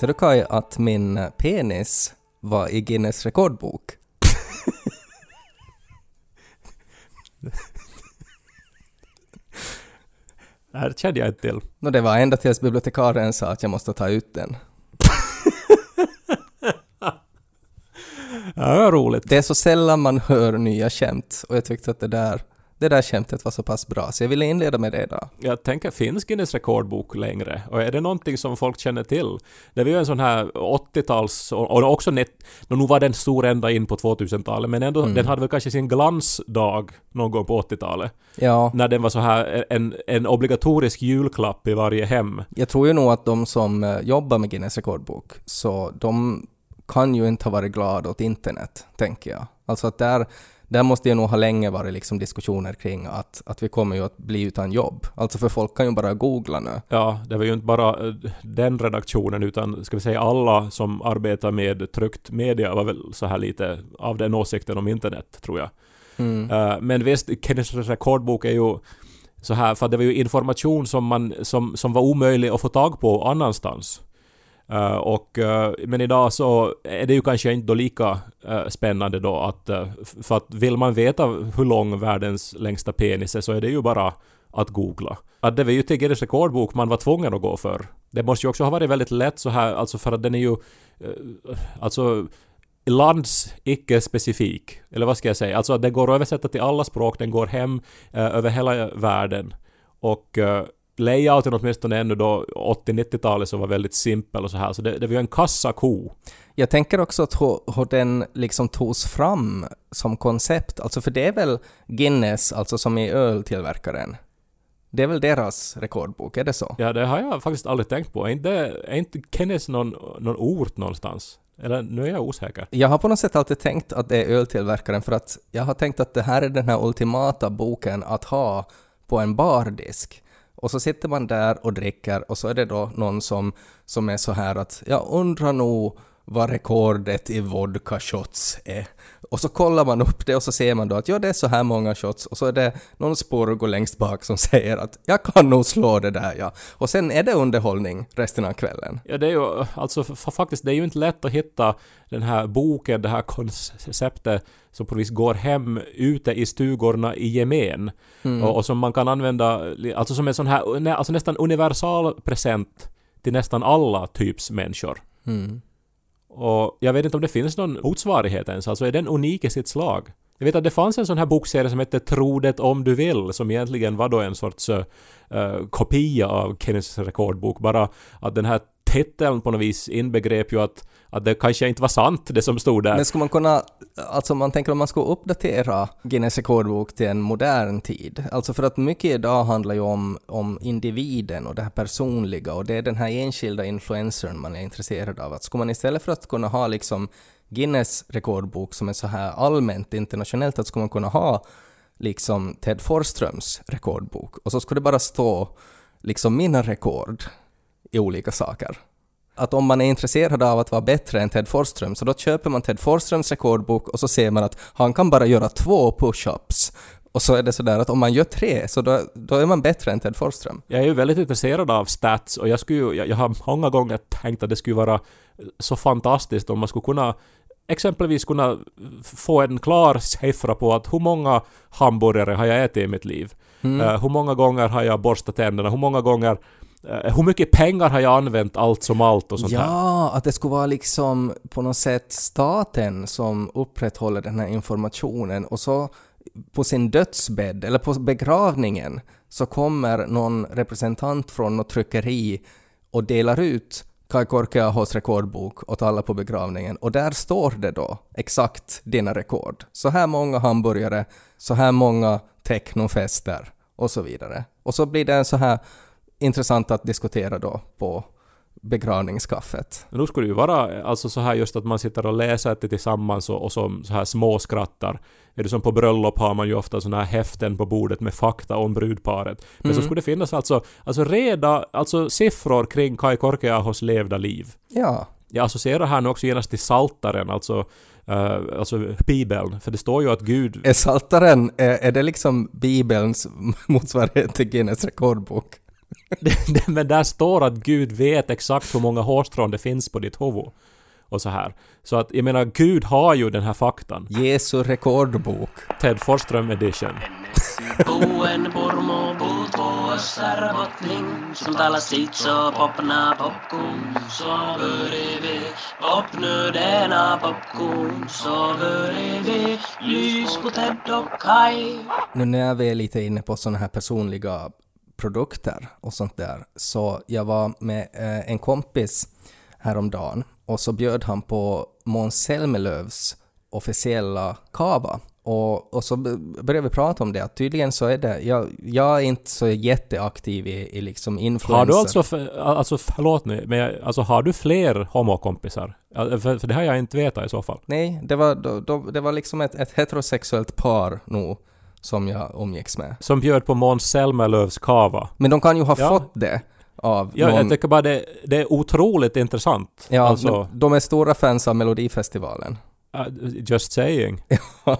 Visste du Kai att min penis var i Guinness rekordbok? Det här kände jag inte till. No, det var ända tills bibliotekarien sa att jag måste ta ut den. Ja, det var roligt. Det är så sällan man hör nya skämt och jag tyckte att det där, det där skämtet var så pass bra så jag ville inleda med det idag. Jag tänker, finns Guinness rekordbok längre? Och är det någonting som folk känner till? Det var ju en sån här 80-tals, och också net, nu var den stor ända in på 2000-talet, men ändå, den hade väl kanske sin glansdag någon gång på 80-talet. Ja, När den var så här en, en obligatorisk julklapp i varje hem. jag tror ju nog att de som eh, jobbar med Guinness rekordbok, så de kan ju inte ha varit glada åt internet, tänker jag. Alltså att där, där måste ju nog ha länge varit liksom diskussioner kring att, att vi kommer ju att bli utan jobb. Alltså för folk kan ju bara googla nu. Ja, det var ju inte bara eh, den redaktionen utan ska vi säga alla som arbetar med tryckt media var väl så här lite av den åsikten om internet, tror jag. Mm. Eh, men visst, Guinness rekordbok är ju så här, för det var ju information som, man, som, som var omöjlig att få tag på annanstans. Uh, och, uh, men idag så är det ju kanske inte då lika uh, spännande då att... för att vill man veta hur lång världens längsta penis är så är det ju bara att googla. Att det var ju till Guinness rekordbok man var tvungen att gå för. Det måste ju också ha varit väldigt lätt så här, alltså för att den är ju... eh, alltså lands icke-specifik. Eller vad ska jag säga? Alltså att den går att översätta till alla språk, den går hem över hela världen. Och layouten åtminstone ännu då 80-90-talet så var väldigt simpel och så här. Så det, det var ju en kassako. Jag tänker också att hur, hur den liksom togs fram som koncept, alltså för det är väl Guinness, alltså som är öltillverkaren. Det är väl deras rekordbok, är det så? Ja, det har jag faktiskt aldrig tänkt på. Är inte, är inte Kenneth någon, någon ort någonstans? Eller nu är jag osäker. Jag har på något sätt alltid tänkt att det är öltillverkaren för att jag har tänkt att det här är den här ultimata boken att ha på en bardisk. Och så sitter man där och dricker och så är det då någon som, som är så här att jag undrar nog vad rekordet i vodka shots är. Och så kollar man upp det och så ser man då att ja, det är så här många shots och så är det någon spurgo längst bak som säger att jag kan nog slå det där ja. Och sen är det underhållning resten av kvällen. Ja, det är ju alltså faktiskt, det är ju inte lätt att hitta den här boken, det här konceptet som på något vis går hem ute i stugorna i gemen. Och, och som man kan använda, alltså som en sån här, alltså nästan universal present till nästan alla typs människor. Mm. Och jag vet inte om det finns någon motsvarighet ens, alltså är den unik i sitt slag? Jag vet att det fanns en sån här bokserie som hette Tro det om du vill, som egentligen var då en sorts uh, kopia av Kenneths rekordbok, bara att den här titeln på något vis inbegrep ju att, att det kanske inte var sant det som stod där. Men skulle man kunna, alltså man tänker om man ska uppdatera Guinness rekordbok till en modern tid, alltså för att mycket idag handlar ju om, om individen och det här personliga och det är den här enskilda influencern man är intresserad av. Att skulle man istället för att kunna ha liksom Guinness rekordbok som är så här allmänt internationellt, att skulle man kunna ha liksom Ted Forsströms rekordbok och så skulle det bara stå liksom mina rekord i olika saker. Att om man är intresserad av att vara bättre än Ted Forsström så då köper man Ted Forsströms rekordbok och så ser man att han kan bara göra två push-ups. Och så är det sådär att om man gör tre så då, då är man bättre än Ted Forsström. Jag är ju väldigt intresserad av stats och jag, skulle, jag, jag har många gånger tänkt att det skulle vara så fantastiskt om man skulle kunna exempelvis kunna få en klar siffra på att hur många hamburgare har jag ätit i mitt liv? Eh, hur många gånger har jag borstat tänderna? Hur många gånger Eh, hur mycket pengar har jag använt allt som allt och sånt här? Ja, att det skulle vara liksom på något sätt staten som upprätthåller den här informationen och så på sin dödsbädd eller på begravningen så kommer någon representant från något tryckeri och delar ut Kai Korkeahos rekordbok åt alla på begravningen och där står det då exakt dina rekord. Så här många hamburgare, så här många technofester och så vidare. Och så blir det en så här intressant att diskutera då på begravningskaffet. Nu skulle det ju vara alltså så här just att man sitter och läser det tillsammans och, och så, så här småskrattar. Är det som på bröllop har man ju ofta såna här häften på bordet med fakta om brudparet. Men så skulle det finnas alltså, alltså reda, alltså siffror kring Kai Korkeahos levda liv. Ja, Jag associerar här nu också genast till Saltaren, alltså, eh, alltså Bibeln. För det står ju att Gud... är Saltaren, är, är det liksom Bibelns motsvarighet till Guinness rekordbok? det, det, men där står att Gud vet exakt hur många hårstrån det finns på ditt huvud. Och så här. Så att jag menar, Gud har ju den här faktan. Jesu rekordbok. Ted Forsström edition. Purmu puut popna Popnu Lys på Ted och Kai Nu när vi är lite inne på sådana här personliga produkter och sånt där, så jag var med eh, en kompis häromdagen och så bjöd han på Måns Zelmerlöws officiella kava. Och, och så började vi prata om det, att tydligen så är det, jag, jag är inte så jätteaktiv i, i liksom influencer. Har du alltså, för, alltså förlåt nu, men jag- alltså har du fler homokompisar? För, för det har jag inte vetat i så fall. Nej, det var, då, då, det var liksom ett, ett heterosexuellt par nog som jag umgicks med. Som bjöd på Måns Zelmerlöws kava. Men de kan ju ha Ja. fått det av Ja, någon... jag tycker bara det, det är otroligt intressant. Ja, alltså, de är stora fans av Melodifestivalen. uh, just saying.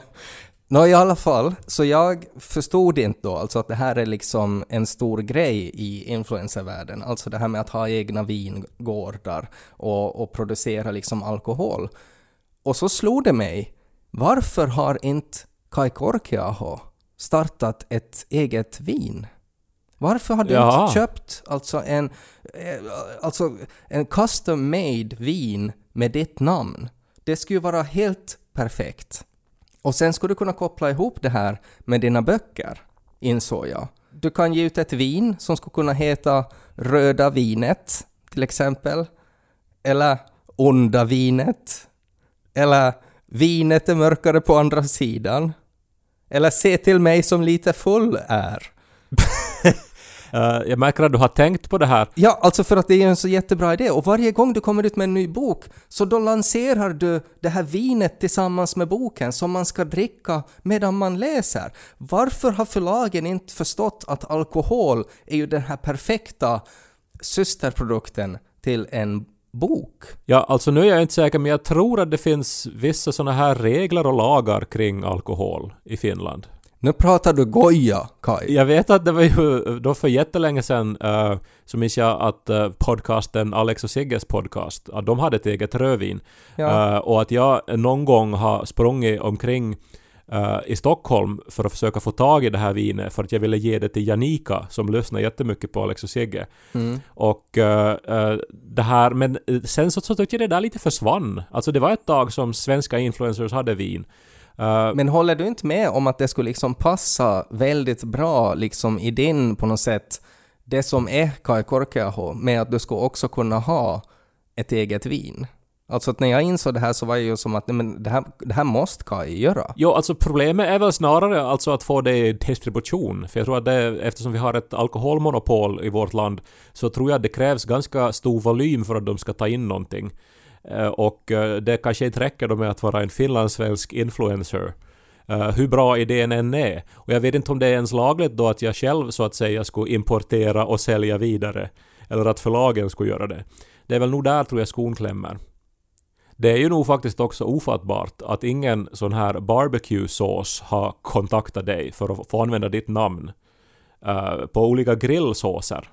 Nå i alla fall, så jag förstod inte då alltså att det här är liksom en stor grej i influencervärlden, alltså det här med att ha egna vingårdar och, och producera liksom alkohol. Och så slog det mig, varför har inte Kai Korkiaho startat ett eget vin? Varför har du Jaha. inte köpt alltså en, eh, alltså en custom made vin med ditt namn? Det skulle ju vara helt perfekt. Och sen skulle du kunna koppla ihop det här med dina böcker, insåg jag. Du kan ge ut ett vin som skulle kunna heta Röda vinet, till exempel. Eller Onda vinet. Eller Vinet är mörkare på andra sidan. Eller Se till mig som lite full är. Uh, jag märker att du har tänkt på det här. Ja, alltså för att det är en så jättebra idé och varje gång du kommer ut med en ny bok så då lanserar du det här vinet tillsammans med boken som man ska dricka medan man läser. Varför har förlagen inte förstått att alkohol är ju den här perfekta systerprodukten till en bok? Ja, alltså nu är jag inte säker, men jag tror att det finns vissa såna här regler och lagar kring alkohol i Finland. Nu pratar du goja, Kai. Jag vet att det var ju då för jättelänge sedan uh, så minns jag att uh, podcasten Alex och Sigges podcast, att de hade ett eget rödvin. Ja. Uh, och att jag någon gång har sprungit omkring uh, i Stockholm för att försöka få tag i det här vinet för att jag ville ge det till Janika som lyssnar jättemycket på Alex och Sigge. Mm. Och eh, det här, men sen så, så tyckte jag det där lite försvann. Alltså det var ett tag som svenska influencers hade vin. Eh, Men håller du inte med om att det skulle liksom passa väldigt bra liksom i din, på något sätt, det som är Kai Korkeaho, med att du ska också kunna ha ett eget vin? Alltså att när jag insåg det här så var jag ju som att nej, men det, här, det här måste Kai göra. Jo, alltså problemet är väl snarare alltså att få det i distribution. För jag tror att det, eftersom vi har ett alkoholmonopol i vårt land, så tror jag att det krävs ganska stor volym för att de ska ta in någonting. Eh, och eh, det kanske inte räcker då med att vara en finlandssvensk influencer. Uh, hur bra idén än är. Och jag vet inte om det är ens lagligt då att jag själv så att säga skulle importera och sälja vidare. Eller att förlagen skulle göra det. Det är väl nog där tror jag skon klämmer. Det är ju nog faktiskt också ofattbart att ingen sån här barbecue-sås har kontaktat dig för att få använda ditt namn eh, på olika grillsåser.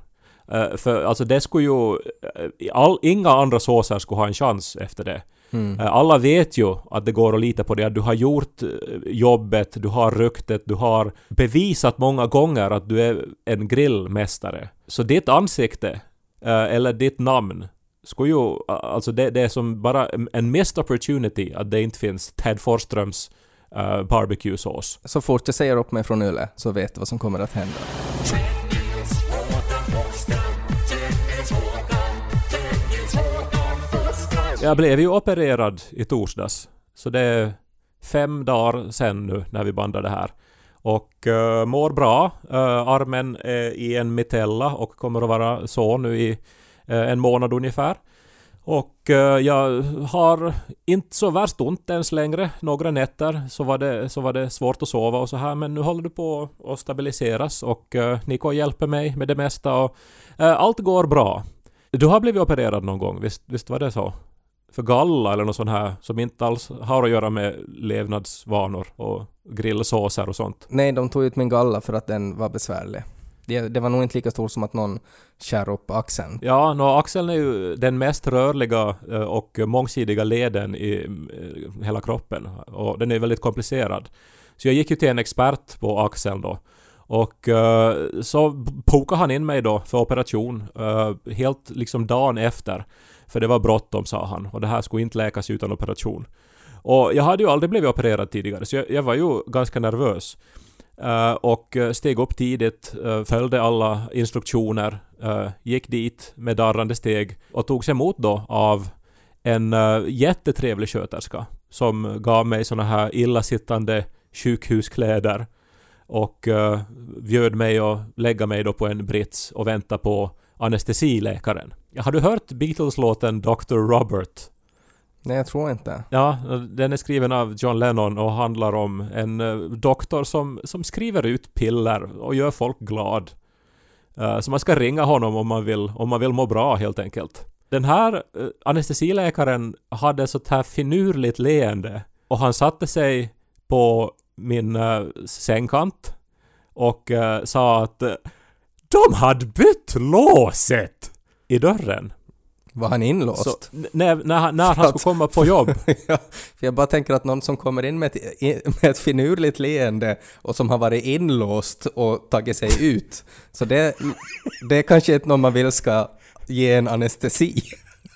Eh, för alltså det skulle ju... eh, All, inga andra såser skulle ha en chans efter det. Mm. Alla vet ju att det går att lita på det, att du har gjort jobbet, du har ryktet, du har bevisat många gånger att du är en grillmästare. Så ditt ansikte, eller ditt namn, skulle ju... eh, Alltså det, det är som bara en- missed opportunity att det inte finns Ted Forsströms uh, barbecue-sås. Så fort jag säger upp mig från Yle så vet du vad som kommer att hända. Jag blev ju opererad i torsdags. Så det är fem dagar sen nu när vi bandar det här. Och uh, mår bra. Eh, armen är i en mitella och kommer att vara så nu i eh, Eh, en månad ungefär. Och eh, jag har inte så värst ont ens längre. Några nätter så var, det, så var det svårt att sova och så här. Men nu håller det på att stabiliseras och eh, Niko hjälper mig med det mesta och allt går bra. Du har blivit opererad någon gång, visst, visst var det så? För galla eller något sånt här som inte alls har att göra med levnadsvanor och grillsåser och sånt. Nej, de tog ut min galla för att den var besvärlig. Det, det var nog inte lika stort som att någon skär upp axeln. Ja, no, axeln är ju den mest rörliga eh, och mångsidiga leden i eh, hela kroppen. Och den är väldigt komplicerad. Så jag gick ju till en expert på axeln då. Och uh, så pokade han in mig då för operation. Uh, helt liksom dagen efter. För det var bråttom sa han. Och det här skulle inte läkas utan operation. Och jag hade ju aldrig blivit opererad tidigare så jag, jag var ju ganska nervös. Eh, och eh, steg upp tidigt, eh, följde alla instruktioner, gick dit med darrande steg och togs emot då av en jättetrevlig sköterska som gav mig såna här illasittande sjukhuskläder och uh, bjöd mig att lägga mig då på en brits och vänta på anestesiläkaren. Har du hört Beatles-låten Dr. Robert? Nej, jag tror inte. Ja, den är skriven av John Lennon och handlar om en eh, doktor som, som skriver ut piller och gör folk glad. Eh, så man ska ringa honom om man vill, om man vill må bra helt enkelt. Den här eh, anestesiläkaren hade sånt här finurligt leende och han satte sig på min sängkant och sa att de hade bytt låset i dörren. Var han inlåst? Så, när, när, han, när han skulle komma på jobb. ja, för jag bara tänker att någon som kommer in med ett, med ett finurligt leende och som har varit inlåst och tagit sig ut. Så det, det är kanske inte någon man vill ska ge en anestesi.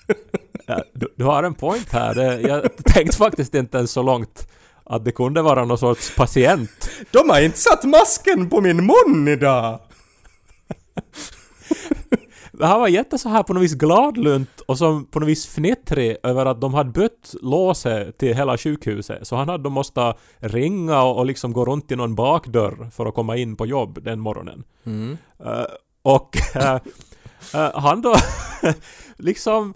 ja, du, du, har en point här. Det, jag tänkte faktiskt inte ens så långt att det kunde vara någon sorts patient. De har inte satt masken på min mun idag! Han var jätte så här på något vis gladlunt och som på något vis fnittrig över att de hade bytt låset till hela sjukhuset. Så han hade måste ringa och, och liksom gå runt i någon bakdörr för att komma in på jobb den morgonen. Mm. Uh, och uh, uh, han då liksom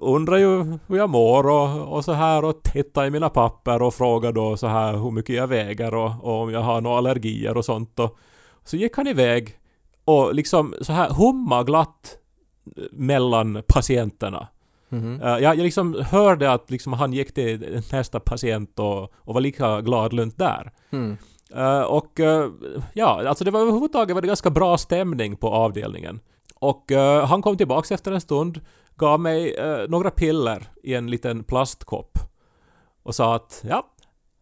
undrar ju hur jag mår och, och så här och tittar i mina papper och frågar då så här hur mycket jag väger och, och om jag har några allergier och sånt och så gick han iväg och liksom så här humma glatt mellan patienterna. Mm. Uh, jag, jag liksom hörde att liksom han gick till nästa patient och, och var lika gladlunt där. Mm. Uh, och uh, ja, alltså det var överhuvudtaget var det ganska bra stämning på avdelningen. Och han kom tillbaks efter en stund, gav mig några piller i en liten plastkopp. Och sa att ja,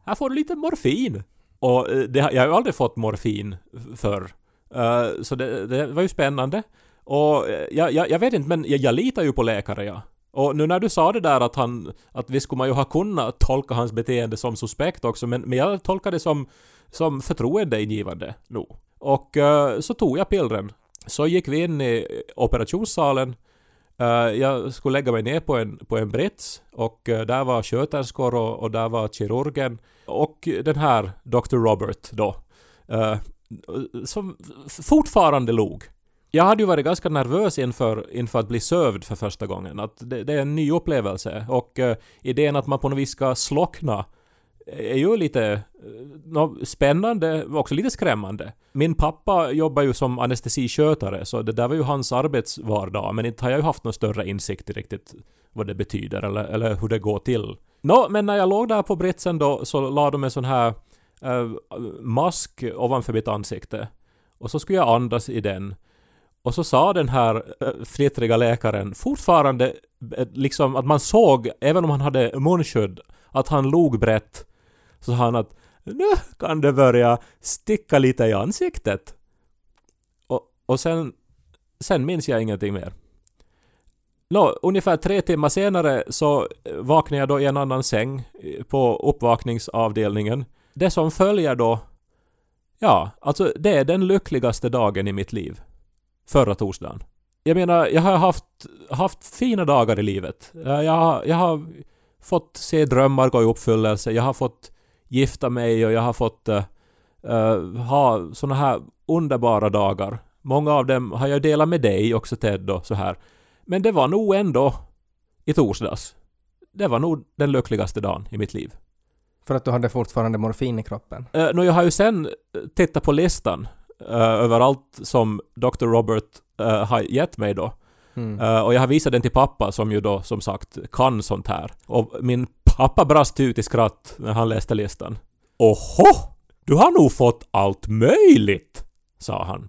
här får du lite morfin. Och det, jag har ju aldrig fått morfin förr. Uh, så det, det, var ju spännande. Och eh, jag, jag, jag vet inte, men jag, jag, litar ju på läkare, ja. Och nu när du sa det där att han... Att visst skulle man ju ha kunnat tolka hans beteende som suspekt också, men, men jag tolkar det som, som förtroendeingivande nog. Och uh, så tog jag pillren. Så gick vi in i operationssalen. Uh, jag skulle lägga mig ner på en, på en brits och där var sköterskor och, och där var kirurgen. Och den här Dr. Robert då som fortfarande log. Jag hade ju varit ganska nervös inför, inför att bli sövd för första gången. Att det, det är en ny upplevelse och uh, idén att man på något vis ska slockna eh, är ju lite uh, spännande och också lite skrämmande. Min pappa jobbar ju som anestesiskötare så det där var ju hans arbetsvardag men inte har jag ju haft någon större insikt i riktigt vad det betyder eller, eller hur det går till. Nå, men när jag låg där på britsen då så la de en sån här uh, mask ovanför mitt ansikte. Och så skulle jag andas i den. Och så sa den här uh, fnittriga läkaren fortfarande uh, liksom att man såg, även om han hade munskydd, att han log brett. Så sa han att nu kan det börja sticka lite i ansiktet. Och, och sen, sen minns jag ingenting mer. Nå, ungefär tre timmar senare så vaknade jag då i en annan säng på uppvakningsavdelningen det som följer då, ja, alltså det är den lyckligaste dagen i mitt liv. Förra torsdagen. Jag menar, jag har haft, haft fina dagar i livet. Eh, jag har, jag har fått se drömmar gå i uppfyllelse, jag har fått gifta mig och jag har fått uh, uh, ha såna här underbara dagar. Många av dem har jag delat med dig också Ted och så här. Men det var nog ändå i torsdags. Det var nog den lyckligaste dagen i mitt liv. För att du hade fortfarande morfin i kroppen? Uh, no, jag har ju sen tittat på listan uh, över allt som Dr. Robert uh, har gett mig då. Mm. Uh, och jag har visat den till pappa som ju då som sagt kan sånt här. Och min pappa brast ut i skratt när han läste listan. Oho! Du har nog fått allt möjligt! sa han.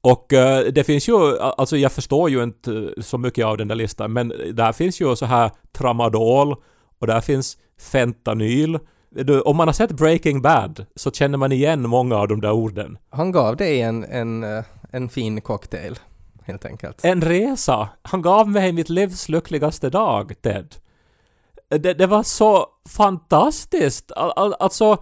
Och eh, det finns ju, alltså jag förstår ju inte så mycket av den där listan, men där finns ju så här tramadol och där finns fentanyl. Du, om man har sett Breaking Bad så känner man igen många av de där orden. Han gav dig en, en, eh, en fin cocktail, helt enkelt. En resa! Han gav mig mitt livs lyckligaste dag, Ted. Det, det var så fantastiskt! Al, al, alltså,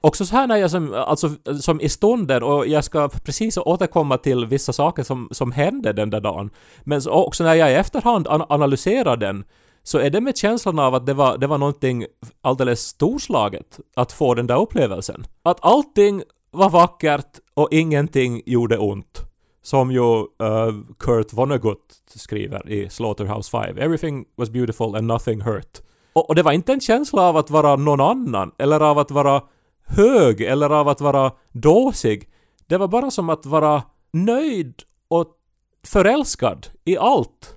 också så här när jag som, alltså, som i stunden, och jag ska precis återkomma till vissa saker som, som hände den där dagen, men så också när jag i efterhand an analyserar den, så är det med känslan av att det var, det var någonting alldeles storslaget att få den där upplevelsen. Att allting var vackert och ingenting gjorde ont. Som ju uh, Kurt Vonnegut skriver i Slaughterhouse 5. Everything was beautiful and nothing hurt. Och, och det var inte en känsla av att vara någon annan, eller av att vara hög, eller av att vara dåsig. Det var bara som att vara nöjd och förälskad i allt.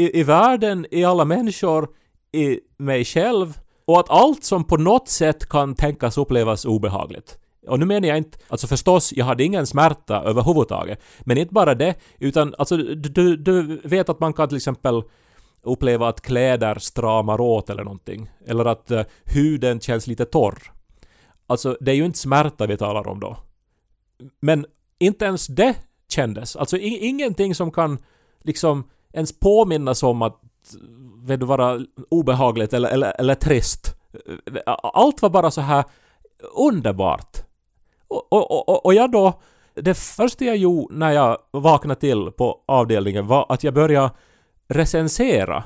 I, I världen, i alla människor, i mig själv. Och att allt som på något sätt kan tänkas upplevas obehagligt. Och nu menar jag inte, alltså förstås, jag hade ingen smärta överhuvudtaget. Men inte bara det, utan alltså du, du vet att man kan till exempel uppleva att kläder stramar åt eller någonting. Eller att uh, huden känns lite torr. Alltså, det är ju inte smärta vi talar om då. Men inte ens det kändes. Alltså ingenting som kan liksom ens påminnas om att vet du, vara obehagligt eller, eller, eller trist. Allt var bara så här underbart. Och, och, och, och jag då, det första jag gjorde när jag vaknade till på avdelningen var att jag började recensera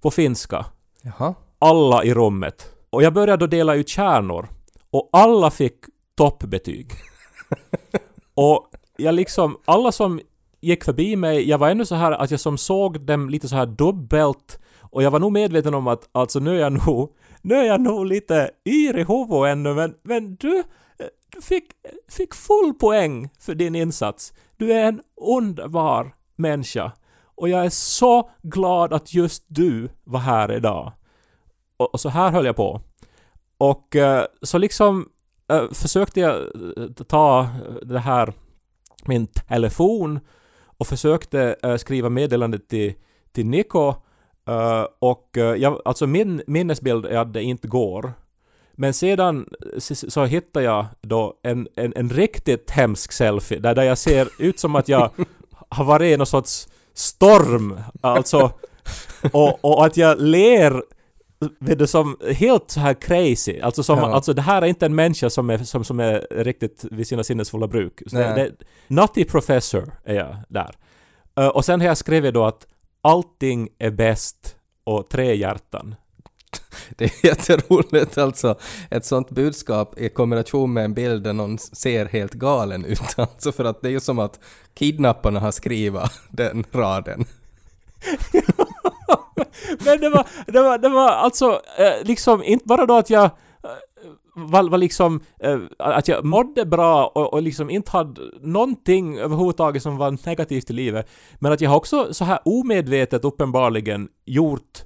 på finska. Jaha. Alla i rummet. Och jag började då dela ut kärnor. Och alla fick toppbetyg. och jag liksom, alla som gick förbi mig, jag var ännu så här att jag som såg dem lite så här dubbelt och jag var nog medveten om att alltså nu är jag nog, nu är jag nog lite yr i huvudet ännu men, men du, du fick, fick full poäng för din insats. Du är en underbar människa. Och jag är så glad att just du var här idag. Och, och så här höll jag på. Och eh, så liksom eh, försökte jag eh, ta det här, min telefon och försökte eh, skriva meddelandet till, till Niko eh, och eh, jag, alltså min minnesbild är att det inte går. Men sedan så, så hittade jag då en, en, en riktigt hemsk selfie där, där jag ser ut som att jag har varit i någon sorts storm. Alltså, och, och att jag ler vet du, som helt så här crazy. Alltså, som, ja. alltså det här är inte en människa som är, som, som är riktigt vid sina sinnesfulla bruk. Så det, det, nutty professor är jag där. Uh, och sen har jag skrivit då att allting är bäst och tre hjärtan. Det är jätteroligt alltså. Ett sånt budskap i kombination med en bild där någon ser helt galen ut. Alltså för att det är ju som att kidnapparna har skrivit den raden. Men det var, det var, det var alltså eh, liksom inte bara då att jag eh, var, var liksom eh, att jag mådde bra och, och liksom inte hade någonting överhuvudtaget som var negativt i livet. Men att jag har också så här omedvetet uppenbarligen gjort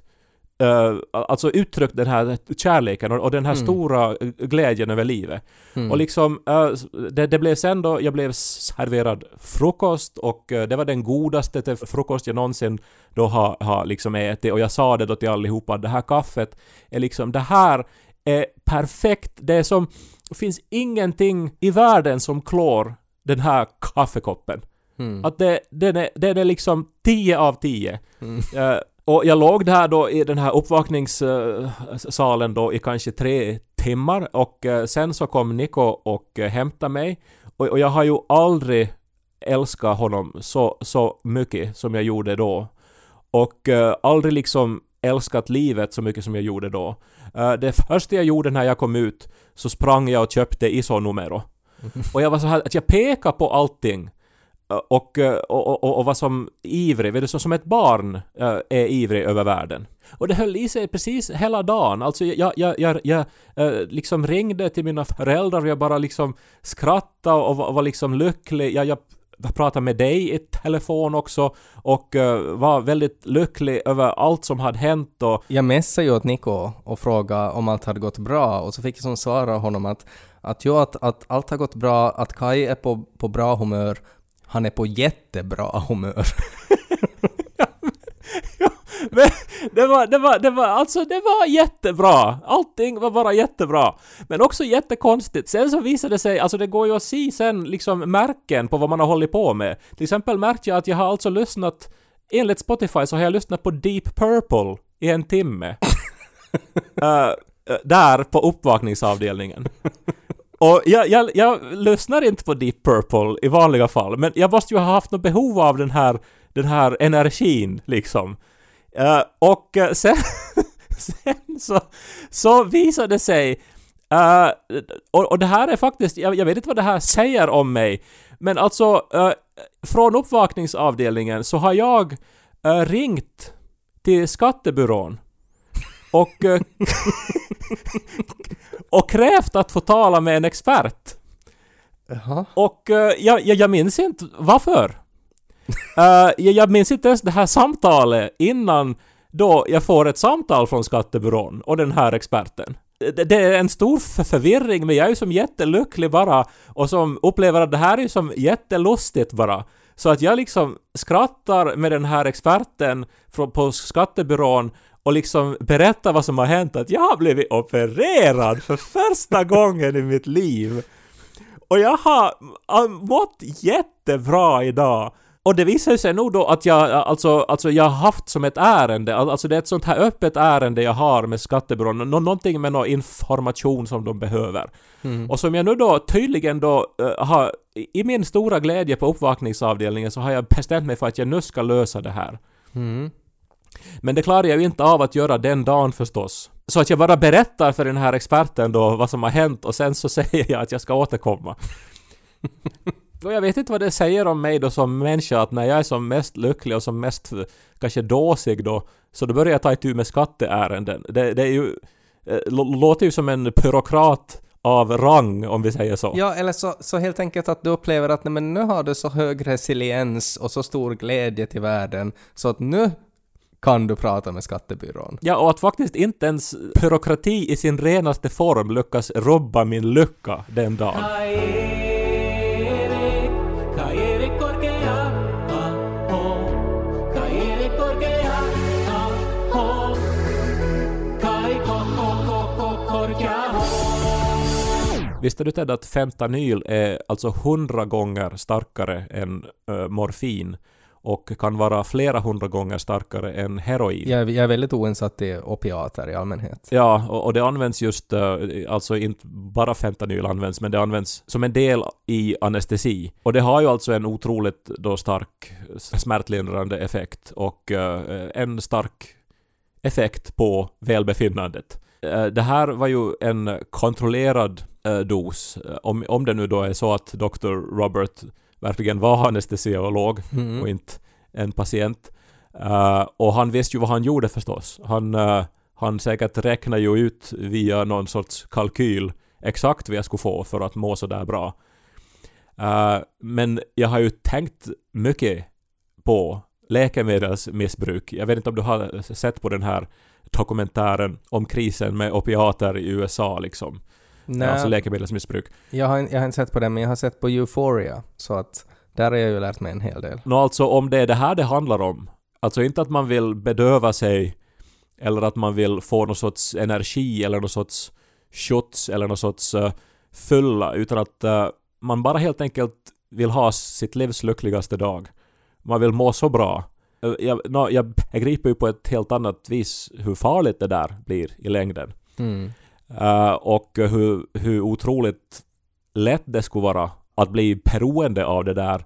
Uh, alltså uttryckt den här kärleken och, och den här mm. stora glädjen över livet. Mm. Och liksom, uh, det, det, blev sen då, jag blev serverad frukost och uh, det var den godaste till frukost jag någonsin då har, har liksom ätit och jag sa det då till allihopa, det här kaffet är liksom, det här är perfekt, det är som, det finns ingenting i världen som klår den här kaffekoppen. Mm. Att det, den är, den är liksom 10 av 10. Mm. Och jag låg där då i den här uppvakningssalen då i kanske tre timmar och eh, sen så kom Niko och eh, hämtade mig. Och jag har ju aldrig älskat honom så, så mycket som jag gjorde då. Och aldrig liksom älskat livet så mycket som jag gjorde då. Det första jag gjorde när jag kom ut så sprang jag och köpte isonumero. Och jag var så här att jag pekade på allting Eh, eh, och, och, och, och var som ivrig, vet du, som ett barn eh, är ivrig över världen. Och det höll i sig precis hela dagen. Alltså jag, jag, jag, jag liksom ringde till mina föräldrar och jag bara liksom skrattade och var, var liksom lycklig. Jag, jag pratade med dig i telefon också och var väldigt lycklig över allt som hade hänt och... Jag messade ju åt Niko och frågade om allt hade gått bra och så fick jag som svar av honom att, att, jo, att, att allt har gått bra, att Kai är på, på bra humör han är på jättebra humör. Men det var, det var, det var, alltså det var jättebra. Allting var bara jättebra. Men också jättekonstigt. Sen så visade det sig, alltså det går ju att se sen liksom märken på vad man har hållit på med. Till exempel märkte jag att jag har alltså lyssnat, enligt Spotify så har jag lyssnat på Deep Purple i en timme. uh, där på uppvakningsavdelningen. Och jag, jag, jag lyssnar inte på Deep Purple i vanliga fall, men jag måste ju ha haft något behov av den här, den här energin liksom. Uh, och uh, sen, sen så, så visade det sig uh, och, och det här är faktiskt, jag, jag, vet inte vad det här säger om mig, men alltså från uppvakningsavdelningen så har jag ringt till skattebyrån och, och krävt att få tala med en expert. Jaha. Och jag, jag, jag minns inte varför. Uh, jag minns inte ens det här samtalet innan då jag får ett samtal från skattebyrån och den här experten. Det, det är en stor förvirring men jag är ju som jättelycklig bara och som upplever att det här är ju som jättelustigt bara. Så att jag liksom skrattar med den här experten på skattebyrån och liksom berättar vad som har hänt, att jag har blivit opererad för första gången i mitt liv. Och jag har mått jättebra idag. Och det visar sig nog då att jag, alltså, alltså jag har haft som ett ärende, alltså det är ett sånt här öppet ärende jag har med skattebyrån, Nå någonting med någon information som de behöver. Mm. Och som jag nu då tydligen då uh, har, i min stora glädje på uppvakningsavdelningen så har jag bestämt mig för att jag nu ska lösa det här. Mm. Men det klarar jag ju inte av att göra den dagen förstås. Så att jag bara berättar för den här experten då vad som har hänt och sen så säger jag att jag ska återkomma. Och jag vet inte vad det säger om mig då som människa att när jag är som mest lycklig och som mest kanske dåsig då så då börjar jag ta itu med skatteärenden. Det, det är ju... Eh, låter ju som en byråkrat av rang om vi säger så. Ja, eller så, så helt enkelt att du upplever att nej, men nu har du så hög resiliens och så stor glädje till världen så att nu kan du prata med skattebyrån. Ja, och att faktiskt inte ens byråkrati i sin renaste form lyckas rubba min lycka den dagen. Visste du Ted att fentanyl är alltså hundra gånger starkare än äh, morfin och kan vara flera hundra gånger starkare än heroin. Jag, jag är väldigt oinsatt i opiater i allmänhet. Ja, och, och det används just, uh, alltså inte bara fentanyl används, men det används som en del i anestesi. Och det har ju alltså en otroligt då stark smärtlindrande effekt och uh, en stark effekt på välbefinnandet. Uh, det här var ju en kontrollerad dos, om, om det nu då är så att Dr. Robert verkligen var anestesiolog mm. och inte en patient. Uh, och han visste ju vad han gjorde förstås. Han, uh, han säkert räknade ju ut via någon sorts kalkyl exakt vad jag skulle få för att må så där bra. Uh, men jag har ju tänkt mycket på läkemedelsmissbruk. Jag vet inte om du har sett på den här dokumentären om krisen med opiater i USA liksom. Nej. Alltså läkemedelsmissbruk. Jag har, jag har inte sett på den, men jag har sett på Euphoria. Så att där har jag ju lärt mig en hel del. Nå alltså om det är det här det handlar om. Alltså inte att man vill bedöva sig eller att man vill få någon sorts energi eller någon sorts shots eller någon sorts uh, fylla utan att uh, man bara helt enkelt vill ha sitt livs lyckligaste dag. Man vill må så bra. Uh, jag, no, jag begriper ju på ett helt annat vis hur farligt det där blir i längden. Mm. Eh, och hur, hur otroligt lätt det skulle vara att bli beroende av det där.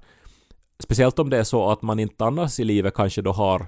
Speciellt om det är så att man inte annars i livet kanske då har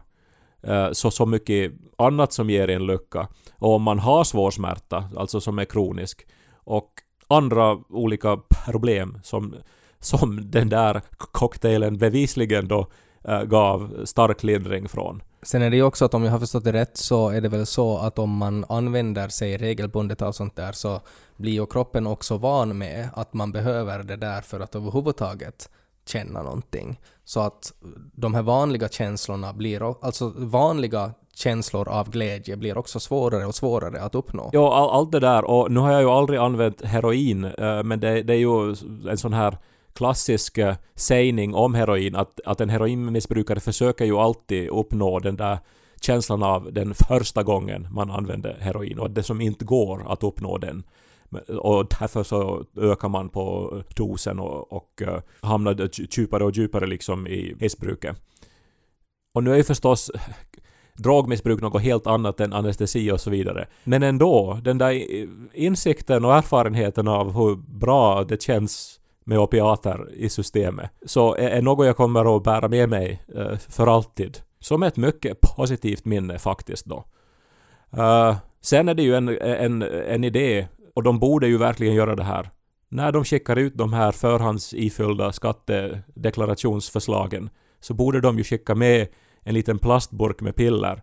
eh, så, så mycket annat som ger en lycka. Och om man har svår smärta, alltså som är kronisk, och andra olika problem som, som den där cocktailen bevisligen då eh, gav stark lindring från. Sen är det ju också att om jag har förstått det rätt så är det väl så att om man använder sig regelbundet av sånt där så blir ju kroppen också van med att man behöver det där för att överhuvudtaget känna någonting. Så att de här vanliga känslorna blir, alltså vanliga känslor av glädje blir också svårare och svårare att uppnå. Ja, all, allt det där och nu har jag ju aldrig använt heroin, eh, men det, det, är ju en sån här klassisk eh, sägning om heroin att, att en heroinmissbrukare försöker ju alltid uppnå den där känslan av den första gången man använder heroin och det som inte går att uppnå den. Och därför så ökar man på dosen och, och uh, hamnar djupare och djupare liksom i missbruket. Och nu är ju förstås drogmissbruk något helt annat än anestesi och så vidare. Men ändå, den där insikten och erfarenheten av hur bra det känns med opiater i systemet, så är något jag kommer att bära med mig eh, för alltid. Som ett mycket positivt minne faktiskt då. Uh, sen är det ju en, en, en idé, och de borde ju verkligen göra det här. När de skickar ut de här förhandsifyllda skattedeklarationsförslagen så borde de ju skicka med en liten plastburk med piller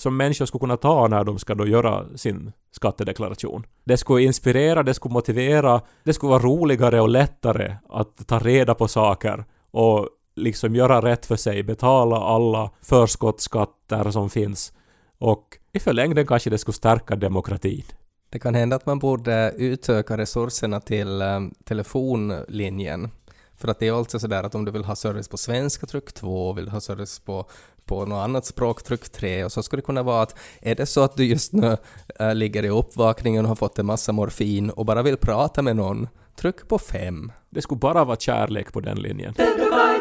som människor skulle kunna ta när de ska då göra sin skattedeklaration. Det skulle inspirera, det skulle motivera, det skulle vara roligare och lättare att ta reda på saker och liksom göra rätt för sig, betala alla förskottsskatter som finns och i förlängden kanske det skulle stärka demokratin. Det kan hända att man borde utöka resurserna till um, telefonlinjen. För att det är alltså sådär att om du vill ha service på svenska, tryck 2, vill ha service på, på något annat språk, tryck 3 och så skulle det kunna vara att är det så att du just nu äh, ligger i uppvakningen och har fått en massa morfin och bara vill prata med någon, tryck på 5. Det skulle bara vara kärlek på den linjen. Dedokai,